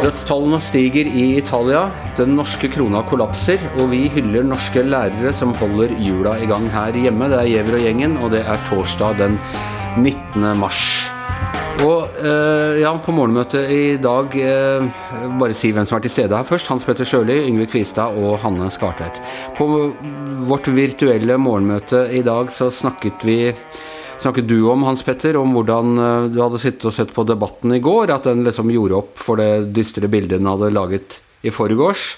Dødstallene stiger i Italia, den norske krona kollapser, og vi hyller norske lærere som holder hjula i gang her hjemme. Det er Gjever og gjengen, og det er torsdag den 19. mars. Eh, ja, på morgenmøtet i dag uh, Bare si hvem som er til stede her først. Hans Petter Sjøli, Yngve Kvistad og Hanne Skartveit. På vårt virtuelle morgenmøte i dag så snakket vi snakket du om, Hans Petter, om hvordan eh, du hadde sittet og sett på debatten i går. At den liksom gjorde opp for det dystre bildet den hadde laget i forgårs.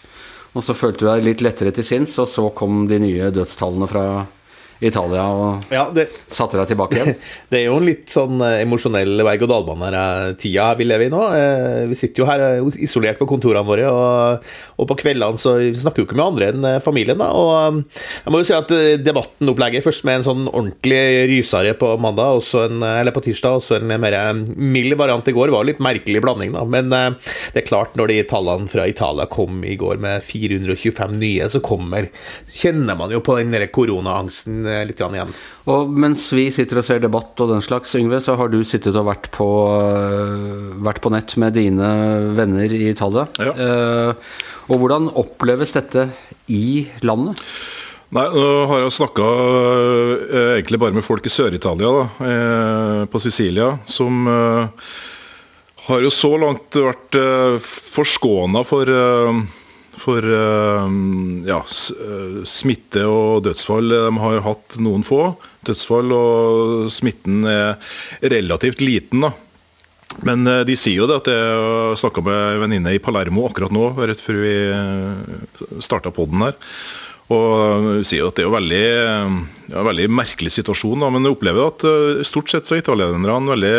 Og så følte du deg litt lettere til sinns, og så kom de nye dødstallene fra Italia og ja, det, satte deg tilbake igjen? Det er jo en litt sånn eh, emosjonell berg-og-dal-bane-tida vi lever i nå. Eh, vi sitter jo her eh, isolert på kontorene våre, og, og på kveldene så vi snakker jo ikke med andre enn familien. da, og Jeg må jo si at debattenopplegget først med en sånn ordentlig rysare på mandag, en, eller på tirsdag, og så en mer mild variant i går, var litt merkelig blanding. da, Men det er klart, når de tallene fra Italia kom i går med 425 nye, så kommer Kjenner man jo på den koronaangsten Litt igjen. Og mens vi sitter og ser debatt og den slags, Yngve, så har du sittet og vært på, eh, vært på nett med dine venner i Italia. Ja. Eh, og hvordan oppleves dette i landet? Nei, nå har jeg snakka eh, egentlig bare med folk i Sør-Italia, eh, på Sicilia, som har jo så langt vært forskåna for for eh, ja, eh, smitte og dødsfall. De har hatt noen få dødsfall, og smitten er relativt liten. da. Men eh, de sier jo det at jeg snakka med en venninne i Palermo akkurat nå, rett før vi starta poden her. Og hun sier at det er jo veldig, ja, veldig merkelig situasjon, da, men jeg opplever at stort sett så er italienerne veldig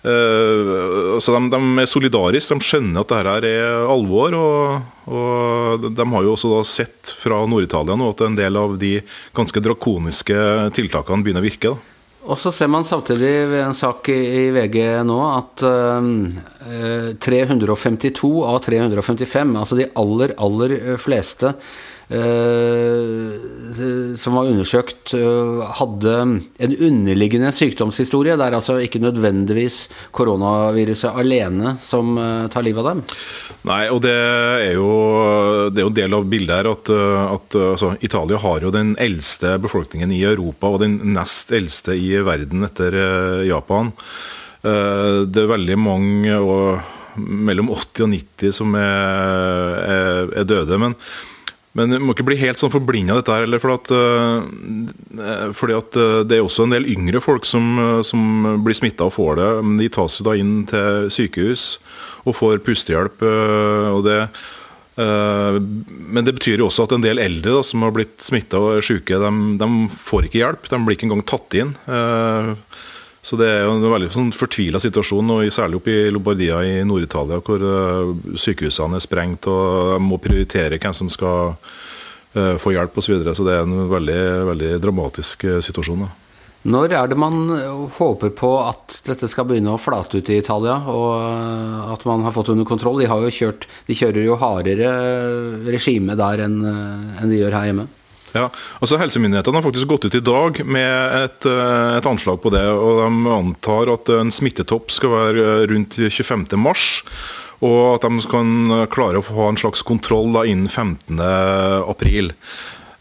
Uh, så de, de, er solidariske, de skjønner at dette er alvor. Og, og de har jo også sett fra Nord-Italia nå at en del av de ganske drakoniske tiltakene begynner å virke. Da. Og så ser man samtidig ved en sak i VG nå at uh, 352 av 355, altså de aller, aller fleste Eh, som var undersøkt, eh, hadde en underliggende sykdomshistorie. Det er altså ikke nødvendigvis koronaviruset alene som eh, tar livet av dem? Nei, og det er jo en del av bildet her at, at altså, Italia har jo den eldste befolkningen i Europa og den nest eldste i verden etter Japan. Det er veldig mange, og mellom 80 og 90, som er, er, er døde. men men du må ikke bli helt sånn forblinda av dette her. Eller for at, uh, fordi at uh, det er også en del yngre folk som, som blir smitta og får det. Men de tas da inn til sykehus og får pustehjelp. og det men det betyr jo også at en del eldre da, som har blitt smitta og er syke, de, de, får ikke hjelp. De blir ikke engang tatt inn. Så det er jo en veldig sånn fortvila situasjon, og særlig oppe i Lombardia i Nord-Italia, hvor uh, sykehusene er sprengt og må prioritere hvem som skal uh, få hjelp osv. Så, videre. så det er en veldig, veldig dramatisk uh, situasjon. Da. Når er det man håper på at dette skal begynne å flate ut i Italia, og at man har fått under kontroll? De, kjørt, de kjører jo hardere regime der enn, enn de gjør her hjemme. Ja, altså Helsemyndighetene har faktisk gått ut i dag med et, eh, et, anslag på det. og De antar at en smittetopp skal være eh, rundt 25. mars, Og at de kan klare å ha en slags kontroll da innen 15. april.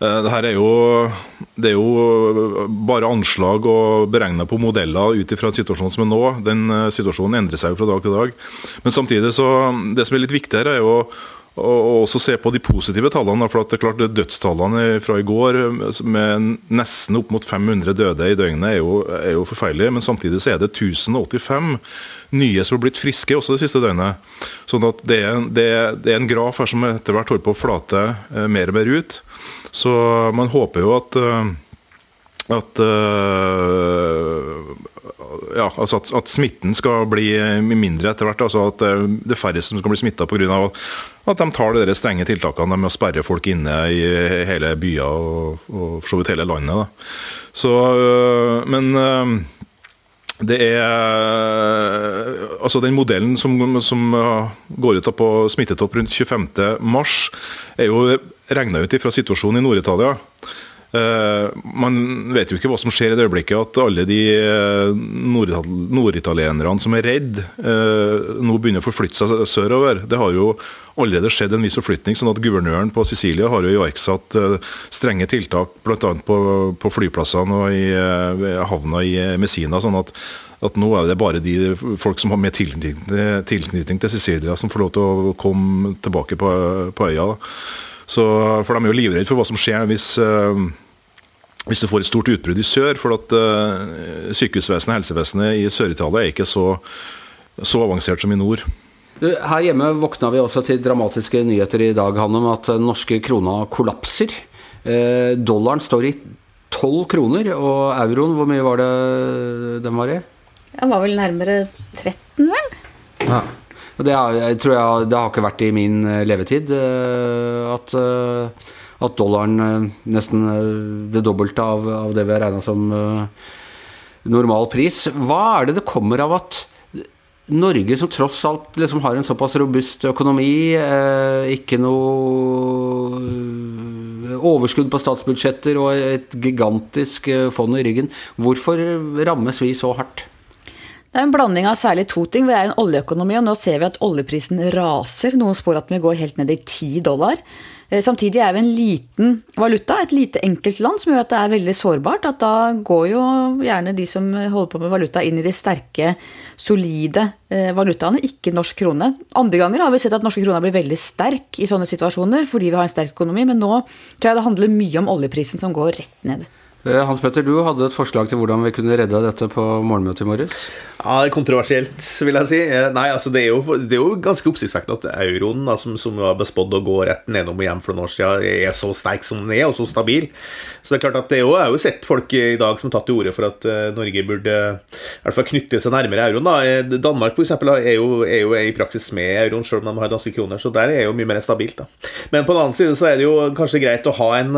Eh, er jo, det er jo bare anslag og beregna på modeller ut ifra situasjonen som er nå. Den situasjonen endrer seg jo fra dag til dag. Men samtidig så, det som er litt viktig her, er jo og også se på de positive tallene. for at det er klart Dødstallene fra i går med nesten opp mot 500 døde i døgnet er jo, er jo forferdelige. Men samtidig så er det 1085 nye som har blitt friske også det siste døgnet. Sånn at det er, det det er en graf her som etter hvert holder på å flate eh, mer og mer ut. Så man håper jo at eh, at, uh, ja, altså at, at, smitten skal bli mindre etter hvert. altså At det er færre som skal bli smitta pga. at de tar de strenge tiltakene med å sperre folk inne i hele byer og, og for så vidt hele landet. Da. Så, men det er altså Den modellen som, som går ut på smittetopp rundt 25.3, er jo regna ut fra situasjonen i Nord-Italia. Uh, man vet jo ikke hva som skjer i det øyeblikket. At alle de uh, norditalienerne som er redd, uh, nå begynner å forflytte seg sørover. Det har jo allerede skjedd en viss forflytning. sånn at Guvernøren på Sicilia har jo iverksatt strenge tiltak bl.a. På, på flyplassene og i havna i Messina. sånn at at nå er det bare de folk som har med tilknytning, til Sicilia, som får lov til å komme tilbake på, på øya. Så, for de er jo livredde for hva som skjer hvis uh, hvis du får et stort utbrudd i sør, for at uh, sykehusvesenet helsevesenet i Sør-Italia er ikke så, så, avansert som i nord. Her hjemme våkna vi også til dramatiske nyheter i dag Hanne, om at norske krona kollapser. Eh, dollaren står i 12 kroner, og euroen, hvor mye var det den var i? Den var vel nærmere 13, vel? Ja. Det, er, tror jeg, det har ikke vært i min eh, levetid eh, at, eh, at dollaren nesten det dobbelte av, av det vi har regna som normal pris. Hva er det det kommer av at Norge, som tross alt liksom har en såpass robust økonomi, ikke noe overskudd på statsbudsjetter og et gigantisk fond i ryggen, hvorfor rammes vi så hardt? Det er en blanding av særlig to ting. Vi er en oljeøkonomi, og nå ser vi at oljeprisen raser. Noen spår at vi går helt ned i ti dollar. Eh, samtidig er vi en liten valuta, et lite enkelt land, som gjør at det er veldig sårbart. At da går jo gjerne de som holder på med valuta, inn i de sterke, solide eh, valutaene, ikke norsk krone. Andre ganger har vi sett at norske kroner blir veldig sterk i sånne situasjoner fordi vi har en sterk økonomi, men nå tror jeg det handler mye om oljeprisen som går rett ned. Eh, Hans Petter, du hadde et forslag til hvordan vi kunne redde dette på morgenmøtet i morges? Ja, er Kontroversielt, vil jeg si. Eh, nei, altså Det er jo, det er jo ganske oppsiktsvekkende at euroen, da, som, som var bespådd å gå rett nedom og hjem for noen år siden, er så sterk som den er, og så stabil. Så det er klart at det er jo, jeg har jo sett folk i dag som har tatt til orde for at uh, Norge burde i hvert fall knytte seg nærmere euroen. da. Danmark for eksempel, er, jo, er jo i praksis med euroen, selv om de har danske kroner, så der er jo mye mer stabilt. da. Men på den annen side så er det jo kanskje greit å ha en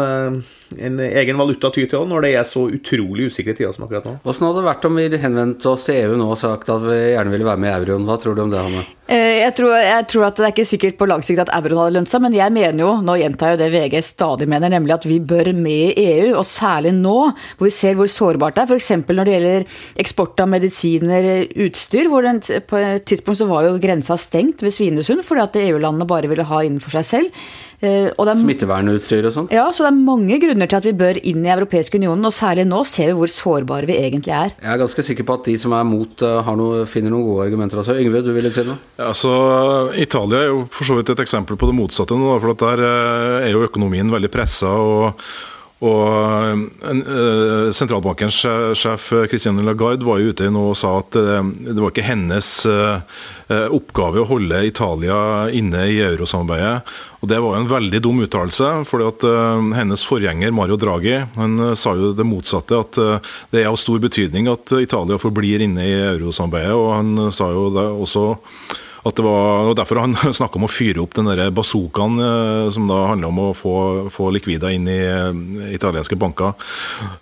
en egen valuta ty til når det er så utrolig usikre tider som akkurat nå. Hvordan hadde det vært om vi henvendte oss til EU nå og sagt at vi gjerne ville være med i euroen? Hva tror du om det, Hanne? Eh, jeg tror, jeg tror, at det er ikke sikkert på lang sikt at euroen hadde lønt seg, men jeg mener jo, nå gjentar jeg det VG stadig mener, nemlig at vi bør med i EU, og særlig nå hvor vi ser hvor sårbart det er. F.eks. når det gjelder eksport av medisiner, utstyr, hvor den, på et tidspunkt så var jo grensa stengt ved Svinesund fordi at EU-landene bare ville ha innenfor seg selv. Eh, Smittevernutstyr og sånn? Ja, så det er mange grunner til at vi bør inn i Europeisk unionen, og særlig nå ser vi hvor sårbare vi egentlig er. Jeg er ganske sikker på at de som er mot, uh, noe, finner noen gode argumenter Altså. Yngve, du ville si noe? Ja, så Italia er jo for så vidt et eksempel på det motsatte. nå, for Der eh, er jo økonomien veldig pressa. og og uh, Sentralbankens sjef Christiane Lagarde var jo ute nå og sa at uh, det var ikke hennes oppgave å holde Italia inne i eurosamarbeidet. Og Det var jo en veldig dum uttalelse. fordi at Hennes forgjenger Mario Draghi han sa jo det motsatte. At det er av stor betydning at Italia forblir inne i eurosamarbeidet. og Han sa jo det også at det var og Derfor han snakka om å fyre opp den der bazookaen eh, som da handler om å få, få likvider inn i uh, italienske banker.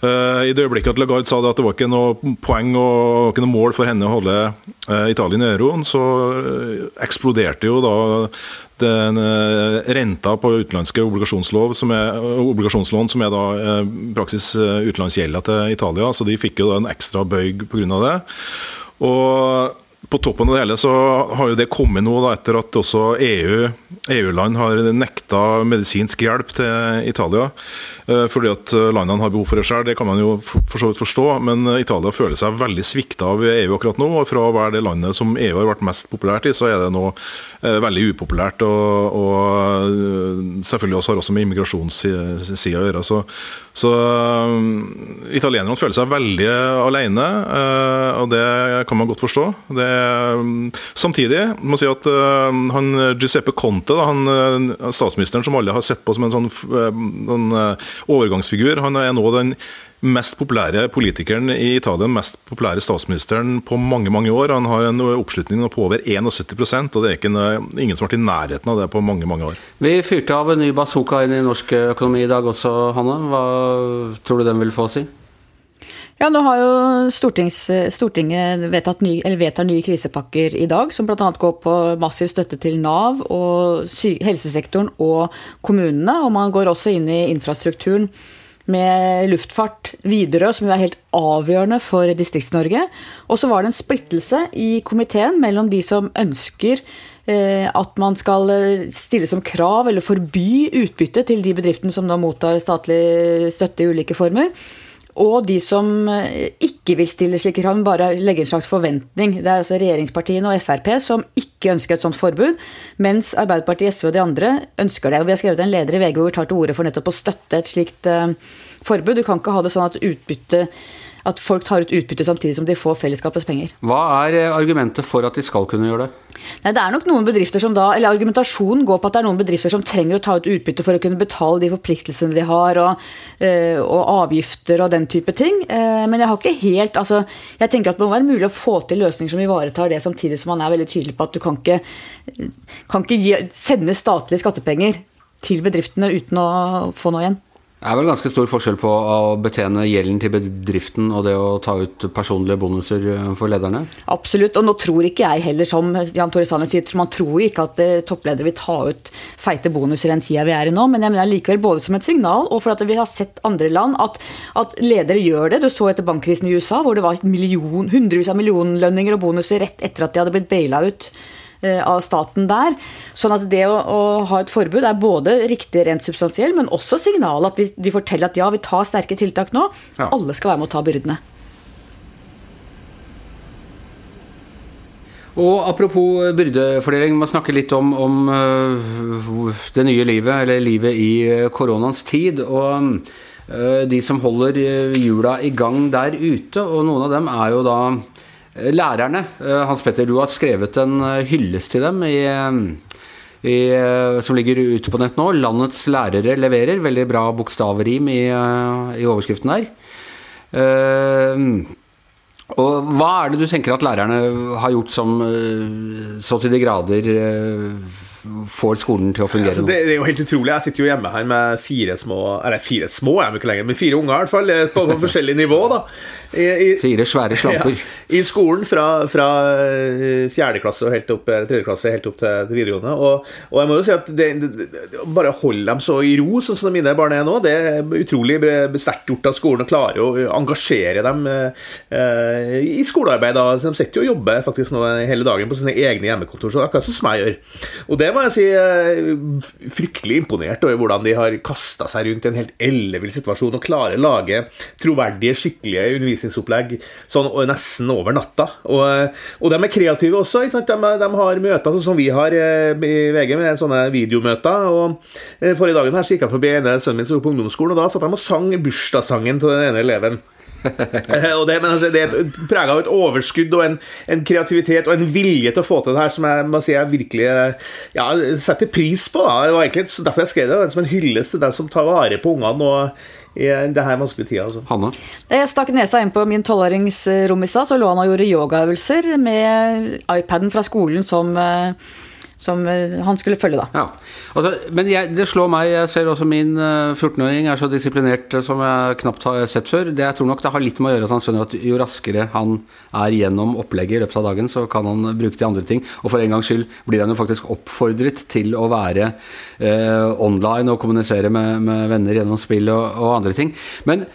Uh, I det øyeblikket at Lagarde sa det at det var ikke noe poeng og ikke noe mål for henne å holde Italia i euroen, så eksploderte jo da den renta på utenlandske obligasjonslån, som er, obligasjonslån, som er da praksis utenlandsgjelda til Italia. Så de fikk jo da en ekstra bøyg pga. det. Og på toppen av det hele så har jo det kommet nå da, etter at også EU, EU-land har nekta medisinsk hjelp til Italia. Eh, fordi at landene har behov for det selv, det kan man jo for så vidt forstå. Men Italia føler seg veldig svikta av EU akkurat nå. og Fra å være det landet som EU har vært mest populært i, så er det nå eh, veldig upopulært. Og, og eh, selvfølgelig også har også med immigrasjonssida å gjøre. Så, så italienerne føler seg veldig alene, og det kan man godt forstå. Det Eh, samtidig må jeg si at eh, han Giuseppe Conte, da, han, eh, statsministeren som alle har sett på som en sånn, sånn overgangsfigur, han er nå den mest populære politikeren i Italia, den mest populære statsministeren på mange mange år. Han har en oppslutning på over 71% og det er ikke ingen som har vært i nærheten av det på mange mange år. Vi fyrte av en ny bazooka inn i norsk økonomi i dag også, Hanne. Hva tror du den vil få å si? Ja, nå har jo Stortinget vedtatt ny, vedtar nye krisepakker i dag, som bl.a. går på massiv støtte til Nav og helsesektoren og kommunene. Og man går også inn i infrastrukturen med luftfart, Widerøe, som jo er helt avgjørende for Distrikts-Norge. Og så var det en splittelse i komiteen mellom de som ønsker eh, at man skal eh, stille som krav eller forby utbytte til de bedriftene som nå mottar statlig støtte i ulike former. Og de som eh, ikke vil stille slike krav, men bare legger en slags forventning. Det er altså regjeringspartiene og Frp som ikke ønsker et sånt forbud, mens Arbeiderpartiet, SV og de andre ønsker det. Og Vi har skrevet en leder i VG hvor vi tar til orde for nettopp å støtte et slikt uh, forbud. Du kan ikke ha det sånn at utbytte at folk tar ut utbytte samtidig som de får fellesskapets penger. Hva er eh, argumentet for at de skal kunne gjøre det? Nei, det er nok noen bedrifter som da, eller Argumentasjonen går på at det er noen bedrifter som trenger å ta ut utbytte for å kunne betale de forpliktelsene de har, og, øh, og avgifter og den type ting. Eh, men jeg har ikke helt altså, Jeg tenker at det må være mulig å få til løsninger som ivaretar det, samtidig som man er veldig tydelig på at du kan ikke, kan ikke gi, sende statlige skattepenger til bedriftene uten å få noe igjen. Det er vel ganske stor forskjell på å betjene gjelden til bedriften og det å ta ut personlige bonuser eh, for lederne? Absolutt, og nå tror ikke jeg heller, som Jan Tore Sanner sier, man tror ikke at eh, toppledere vil ta ut feite bonuser den tida vi er i nå, men jeg mener likevel både som et signal og for at vi har sett andre land at, at ledere gjør det. Du så etter bankkrisen i USA hvor det var million, hundrevis av millionlønninger og bonuser rett etter at de hadde blitt baila ut av staten der. Sånn at det å, å, ha et forbud er både riktig rent substansiell, men også signal at vi, de forteller at ja, vi tar sterke tiltak nå. Ja. Alle skal være med å ta byrdene. Og Apropos byrdefordeling, vi må snakke litt om, om uh, det nye livet, eller livet i uh, koronaens tid. og De som holder hjula i gang der ute, og noen av dem er jo da Eh, lærerne, eh, Hans Petter, du har skrevet en eh, hyllest til dem i, i, som ligger ute på nett nå. 'Landets lærere leverer'. Veldig bra bokstavrim i, i overskriften der. og hva er det du tenker at lærerne har gjort som så til de grader får skolen til å fungere altså, det, det, er jo helt utrolig. Jeg sitter jo hjemme her med fire små Eller fire små er de ikke lenger, men fire unger i hvert fall, på, på forskjellig nivå. da I, i, Fire svære slamper. Ja, I skolen fra, fra eh, fjerde klasse og helt opp, tredje klasse helt opp til, til videregående. Og, og, jeg må jo si at det, det, bare holde dem så i ro, sånn som mine barn er nå, det er utrolig sterkt gjort av skolen å klare å engasjere dem eh, i skolearbeid. da, så De sitter jo og jobber faktisk nå hele dagen på sine egne hjemmekontor, så akkurat som jeg gjør. Og det må jeg si eh, fryktelig imponert over hvordan de har kasta seg rundt i en helt ellevill situasjon og klarer å lage troverdige, skikkelige undervisningsopplegg sånn nesten over natta. Og, eh, og de er kreative også. De, de, har møter sånn som vi har eh, i VG, med sånne videomøter. Og Forrige dagen her så gikk jeg forbi ene sønnen min som går på ungdomsskolen, og da satt de og sang bursdagssangen til den ene eleven. Eh, og det, men altså, det er prega av et overskudd og en, en, kreativitet og en vilje til å få til det her som jeg må si jeg virkelig ja, setter pris på. Da. Det var egentlig derfor jeg skrev det, som en hyllest til den som tar vare på ungene og i det her vanskelige tida. Altså. Hanne? Jeg stakk nesa inn på min tolvårings rom i stad, så lå han og gjorde yogaøvelser med iPaden fra skolen som uh, som eh, han skulle følge, da. Ja. Altså, men jeg, det slår meg, jeg ser også min 14-åring eh, er så disiplinert eh, som jeg knapt har sett før. Det, jeg tror nok det har litt med å gjøre at han skjønner at jo raskere han er gjennom opplegget i løpet av dagen, så kan han bruke til andre ting. Og for en gangs skyld blir han jo faktisk oppfordret til å være eh, online og kommunisere med, med, venner gjennom spill og, og andre ting. Men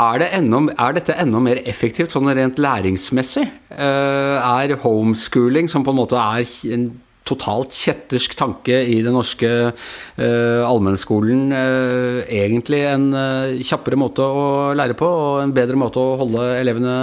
er, det enda, er, dette enda mer effektivt sånn rent læringsmessig? er homeschooling, som på en måte er en totalt kjettersk tanke i den norske uh, allmennskolen uh, egentlig en uh, kjappere måte å lære på, og en bedre måte å holde elevene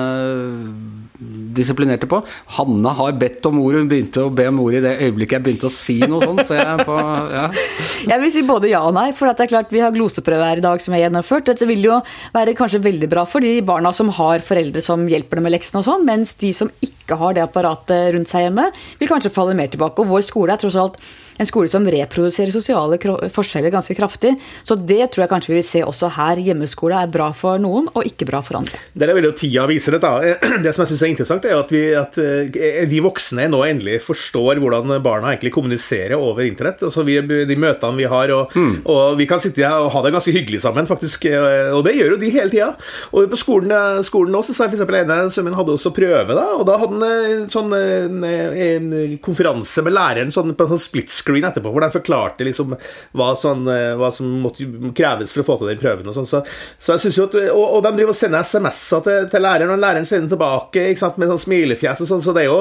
disiplinerte på. Hanna har bedt om ordet, hun begynte å be om ordet i det øyeblikket jeg begynte å si noe sånt. Så jeg, på, ja. jeg vil si både ja og nei, for det er klart vi har gloseprøve her i dag som er gjennomført. Dette vil jo være kanskje veldig bra for de barna som har foreldre som hjelper dem med leksene og sånn, mens de som ikke har det apparatet rundt seg hjemme, vil kanskje falle mer tilbake. Og vår skole er tross alt en skole som reproduserer sosiale forskjeller ganske kraftig. Så det tror jeg kanskje vi vil se også her. Hjemmeskole er bra for noen, og ikke bra for andre. Det vil jo tida vise dette. da. Det som jeg syns er interessant, er at vi, at eh, vi, voksne nå endelig forstår hvordan barna egentlig kommuniserer over internett. Altså vi, De møtene vi har, og, mm. og, vi kan sitte her og ha det ganske hyggelig sammen, faktisk. Eh, og det gjør jo de hele tida. Og på skolen, eh, skolen nå så sa jeg f.eks. ene sønnen min hadde også prøve, da, og da hadde sånn, eh, sånn en, en konferanse med læreren sånn, på en sånn split screen etterpå, hvor de forklarte liksom hva, sånn, hva som måtte kreves for å få til den prøven. Og sånn. Så, så jeg synes jo at, og, og de driver og sender SMS-er til, til, læreren, og læreren sender tilbake sant, med sånn smilefjes og sånn. Så det, jo,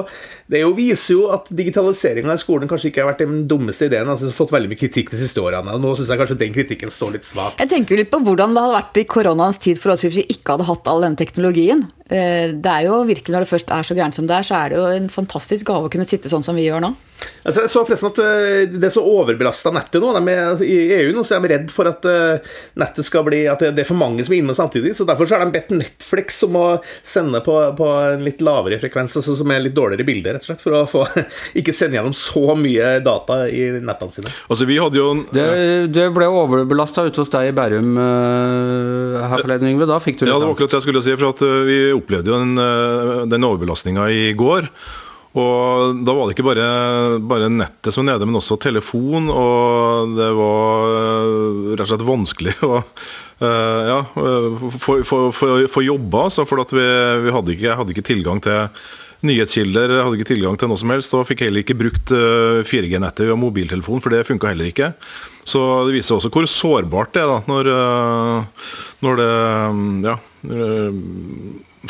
det jo, viser jo at digitaliseringa i skolen kanskje ikke har vært den dummeste ideen. Altså, fått veldig mye kritikk de siste årene. og Nå syns jeg kanskje den kritikken står litt svak. Jeg tenker litt på hvordan det hadde vært i koronaens tid for oss hvis vi ikke hadde hatt all denne teknologien. Eh, det er jo virkelig Når det først er så gærent som det er, så er det jo en fantastisk gave å kunne sitte sånn som vi gjør nå. Altså, jeg så forresten at uh, Det er så overbelasta nettet nå. De er, altså, I EU nå så er de redd for at uh, nettet skal bli At det er for mange som er inne samtidig. så Derfor så har de bedt Netflix om å sende på, på en litt lavere frekvens, altså, som er litt dårligere bilde, rett og slett. For å få, ikke sende gjennom så mye data i nettene sine. Altså, vi hadde jo Det, det ble overbelasta ute hos deg i Bærum uh, her forleden, Yngve. Da fikk du litt Ja, det var akkurat det jeg skulle si. for at uh, Vi opplevde jo den, den overbelastninga i går. Og da var det ikke bare, bare, nettet som var nede, men også telefon. Og det var eh, rett og slett vanskelig å uh, ja, få jobba, altså, for vi, vi hadde, ikke, hadde, ikke, tilgang til nyhetskilder, hadde ikke tilgang til noe som helst. Og fikk heller ikke brukt 4G-nettet via mobiltelefon, for det funka heller ikke. Så det viser også hvor sårbart det er da, når, når det ja,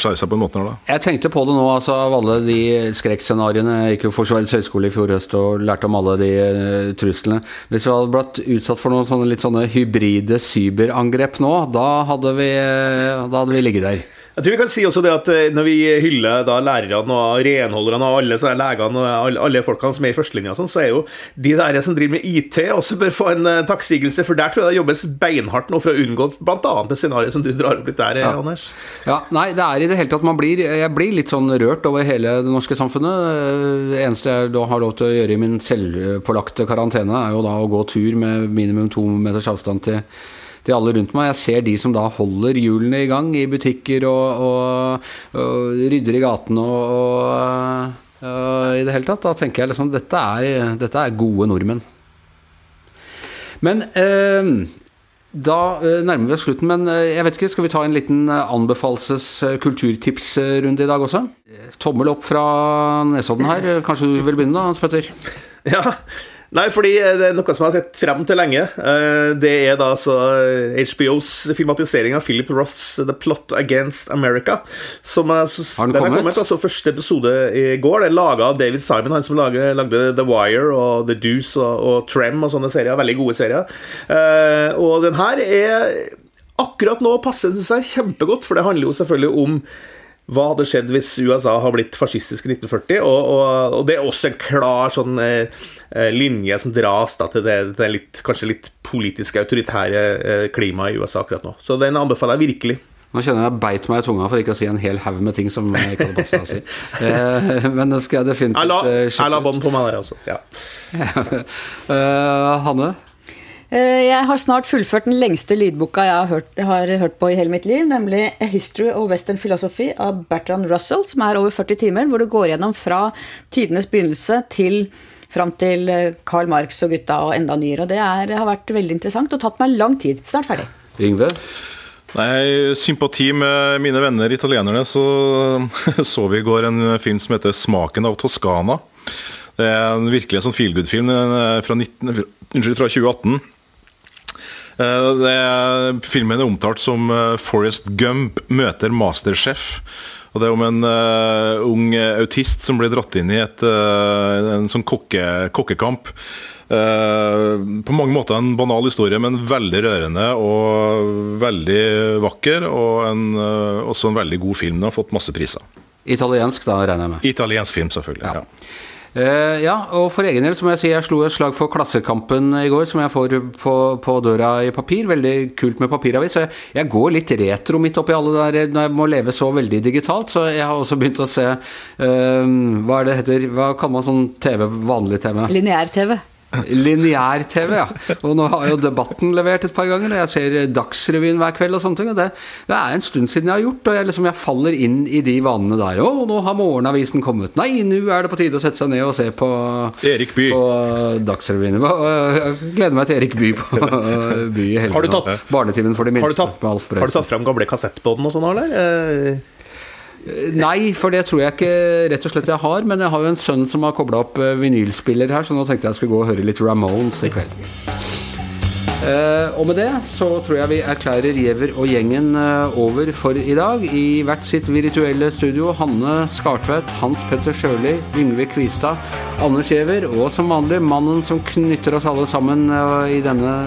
skjære seg på en måte her, da? Jeg tenkte på det nå, altså alle de skrekkscenarioene. Jeg gikk jo Forsvarets høgskole i fjor høst og lærte om alle de uh, truslene. Hvis vi hadde blitt utsatt for noen sånne litt sånne hybride cyberangrep nå, da hadde vi, da hadde vi ligget der. Jeg tror vi kan si også det at eh, når vi hyller da lærerne og renholderne og alle sånne legene og alle, alle folkene som er i førstelinja, sånn, så er jo de der som driver med IT, også bør få en uh, takksigelse. For der tror jeg det jobbes beinhardt nå for å unngå bl.a. det scenarioet som du drar opp litt der, ja. Anders. Ja, nei, det er i det hele tatt man blir Jeg blir litt sånn rørt over hele det norske samfunnet. Det eneste jeg da har lov til å gjøre i min selvpålagte karantene, er jo da å gå tur med minimum to meters avstand til til alle rundt meg. Jeg ser de som da holder hjulene i gang i butikker og, og, og rydder i gatene og, og, i det hele tatt. Da tenker jeg liksom dette er, dette er gode nordmenn. Men eh, da eh, nærmer vi oss slutten, men eh, jeg vet ikke, skal vi ta en liten eh, anbefalses- kulturtipsrunde i dag også? Tommel opp fra Nesodden her. Kanskje du vil begynne da, Hans Petter? Ja, Nei, fordi det er noe som jeg har sett frem til lenge. Eh, det er da altså HBOs eh, filmatisering av Philip Roths The Plot Against America. Som er, har den, den kommet? kommet? altså Første episode i går. Det er laga av David Simon, han som lager, lagde The Wire og The Deuce og, og, Trem og sånne serier. Veldig gode serier. Eh, og den her er akkurat nå passer, syns jeg, kjempegodt, for det handler jo selvfølgelig om hva hadde skjedd hvis USA har blitt fascistisk i 1940? Og, og, og, det er også en klar sånn eh, eh linje som dras da, til det, det litt, kanskje litt politisk autoritære eh, klimaet i USA akkurat nå. Så den anbefaler jeg virkelig. Nå kjenner jeg beit meg i tunga for ikke å si en hel haug med ting som jeg ikke hadde passa å si. Eh, men det skal jeg definitivt sjekke la, eh, jeg la bånd på meg der også. Ja. uh, Hanne? Eh, jeg har snart fullført den lengste lydboka jeg har hørt, har hørt, på i hele mitt liv, nemlig A History of Western Philosophy av Bertrand Russell, som er over 40 timer, hvor det går gjennom fra tidenes begynnelse til fram til eh, Karl Marx og gutta og enda nyere. Og det er, har vært veldig interessant og tatt meg lang tid. Snart ferdig. Yngve? Nei, sympati med mine venner italienerne, så så vi i går en film som heter 'Smaken av Toskana'. Det er en virkelig en sånn feelgood-film fra, fra 2018. Eh, det, filmen er omtalt som eh, Forest Gump møter Masterchef. Og Det er om en uh, ung autist som blir dratt inn i et, uh, en sånn kokke, kokkekamp. Uh, på mange måter en banal historie, men veldig rørende og veldig vakker. Og en, også en veldig god film. Den har fått masse priser. Italiensk, da, regner jeg med? Italiensk film, selvfølgelig. ja. ja. Uh, ja, og for egen del så må jeg si jeg slo et slag for Klassekampen i går, som jeg får på, på døra i papir. Veldig kult med papiravis. Jeg, jeg, går litt retro midt oppi alle der når jeg må leve så veldig digitalt. Så jeg har også begynt å se uh, Hva er det heter Hva kaller man sånn TV, vanlig TV? Lineær-TV. Lineær-TV, ja. Og nå har jo Debatten levert et par ganger, og jeg ser Dagsrevyen hver kveld og sånne ting. Og det, det, er en stund siden jeg har gjort, og jeg, liksom, jeg faller inn i de vanene der. Å, nå har morgenavisen kommet. Nei, nå er det på tide å sette seg ned og se på, Erik By. på Dagsrevyen. Jeg gleder meg til Erik By på By i helgen. Barnetimen for de minste. Har du tatt, har du tatt frem gamle kassettbånd og sånn, eller? Eh, Nei, for det tror jeg ikke rett og slett jeg har. Men jeg har jo en sønn som har kobla opp eh, vinylspiller her, så nå tenkte jeg skulle gå og høre litt Ramones i kveld. Eh, og med det så tror jeg vi erklærer Giæver og gjengen eh, over for i dag. I hvert sitt virtuelle studio Hanne Skartvedt, Hans Petter Sjøli, Yngve Kvistad, Anders Giæver og som vanlig mannen som knytter oss alle sammen i denne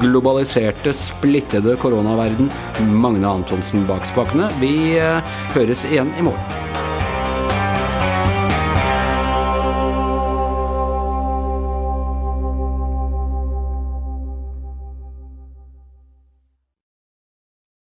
globaliserte, splittede koronaverden, Magne Antonsen bak spakene. Vi eh, høres igjen i morgen.